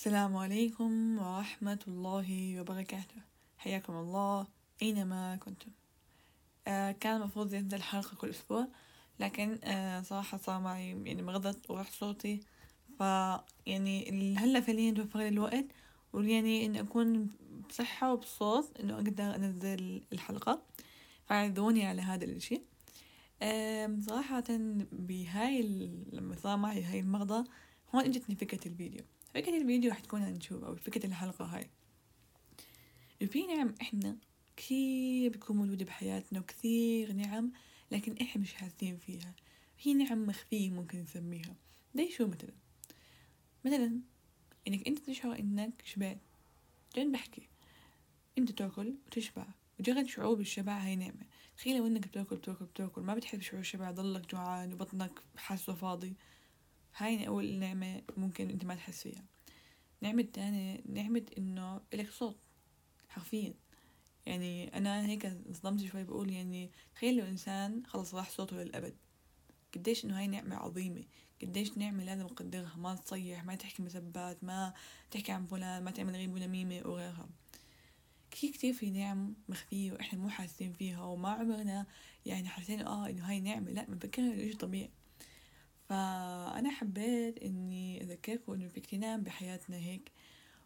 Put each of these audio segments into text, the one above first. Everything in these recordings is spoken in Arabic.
السلام عليكم ورحمة الله وبركاته. حياكم الله أينما كنتم. آه كان المفروض ينزل حلقة كل أسبوع لكن آه صراحة صار معي يعني مرضت وراح صوتي. ف يعني هلأ فعليا توفر لي الوقت ويعني إني أكون بصحة وبصوت إنه أقدر أنزل الحلقة. فاعذروني على هذا الشيء صراحة بهاي لما صار معي هاي المرضى هون إجتني فكرة الفيديو. فكرة الفيديو حتكون هنشوف أو فكرة الحلقة هاي. وفي نعم إحنا كثير بتكون موجودة بحياتنا وكثير نعم لكن إحنا مش حاسين فيها. هي نعم مخفية ممكن نسميها. زي شو مثلا؟ مثلا إنك أنت تشعر إنك شبعت. جد بحكي. أنت تاكل وتشبع. مجرد شعور بالشبع هاي نعمة. تخيل لو إنك بتأكل بتأكل بتأكل. ما بتحس بشعور الشبع ضلك جوعان وبطنك حاسة فاضي. هاي أول نعمة ممكن أنت ما تحس فيها. نعمة تانية نعمة إنه إلك صوت حرفيا. يعني أنا هيك انصدمت شوي بقول يعني تخيل لو إنسان خلص راح صوته للأبد. قديش إنه هاي نعمة عظيمة. قديش نعمة لازم نقدرها ما تصيح ما تحكي مسبات ما تحكي عن فلان ما تعمل غيب ونميمة وغيرها. كتير كتير في نعم مخفية وإحنا مو حاسين فيها وما عمرنا يعني حاسين آه إنه هاي نعمة. لا بنفكرها إنه إشي طبيعي. فأنا حبيت إني أذكركم إنه في كتير بحياتنا هيك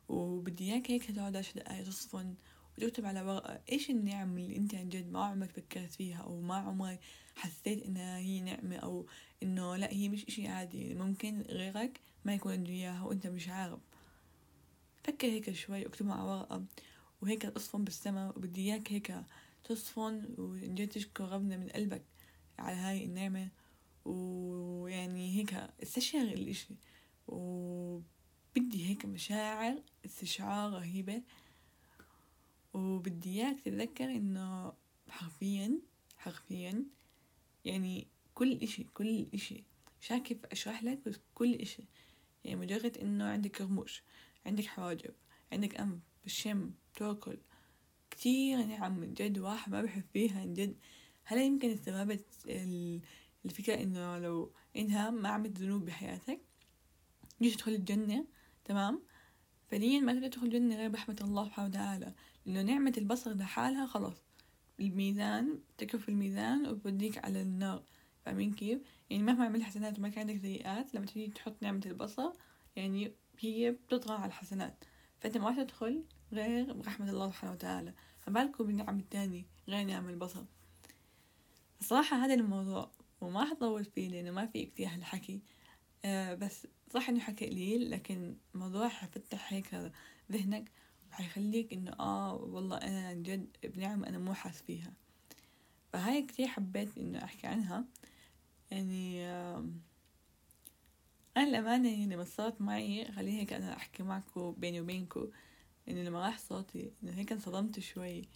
وبدي إياك هيك تقعد عشر دقايق تصفن وتكتب على ورقة إيش النعم اللي أنت عن جد ما عمرك فكرت فيها أو ما عمرك حسيت إنها هي نعمة أو إنه لا هي مش إشي عادي ممكن غيرك ما يكون عنده إياها وأنت مش عارف. فكر هيك شوي اكتبها على ورقة وهيك تصفن بالسما وبدي إياك هيك تصفن وجد تشكر ربنا من قلبك على هاي النعمة. ويعني هيك استشعر الإشي وبدي هيك مشاعر استشعار رهيبة. وبدي إياك تتذكر إنه حرفيا حرفيا يعني كل إشي كل إشي. مش كيف أشرح لك بس كل إشي. يعني مجرد إنه عندك رموش عندك حواجب عندك أنف بالشم تاكل كتير نعم من جد واحد ما بحب فيها من جد. هلا يمكن استغربت الفكرة إنه لو إنها ما عملت ذنوب بحياتك جيت تدخل الجنة تمام؟ فعليا ما تقدر تدخل الجنة غير برحمة الله سبحانه وتعالى لأنه نعمة البصر لحالها خلاص. الميزان تكف الميزان وبوديك على النار. فاهمين كيف؟ يعني مهما عملت حسنات وما كان عندك سيئات لما تيجي تحط نعمة البصر يعني هي بتطغى على الحسنات. فأنت ما تدخل غير برحمة الله سبحانه وتعالى. فبالكم بالنعم التاني غير نعم البصر. الصراحة هذا الموضوع. وما حطول فيه لأنه ما في كتير هالحكي. آه بس صح إنه حكي قليل لكن موضوع حفتح هيك ذهنك وحيخليك إنه آه والله أنا عن جد بنعم أنا مو حاس فيها. فهاي كتير حبيت إنه أحكي عنها. يعني آه أنا الأمانة يعني لما صارت معي خليني هيك أنا أحكي معكم بيني وبينكم إنه لما راح صوتي إنه هيك انصدمت شوي.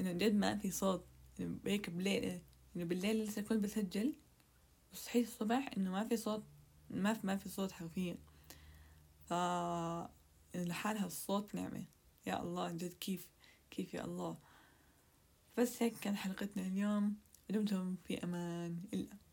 إنه جد ما في صوت هيك بليل. إنه بالليل لسه كنت بسجل وصحيت الصبح إنه ما في صوت ما في ما في صوت حرفيا. ف لحالها الصوت نعمة. يا الله جد كيف كيف يا الله. بس هيك كان حلقتنا اليوم. دمتم في أمان الله.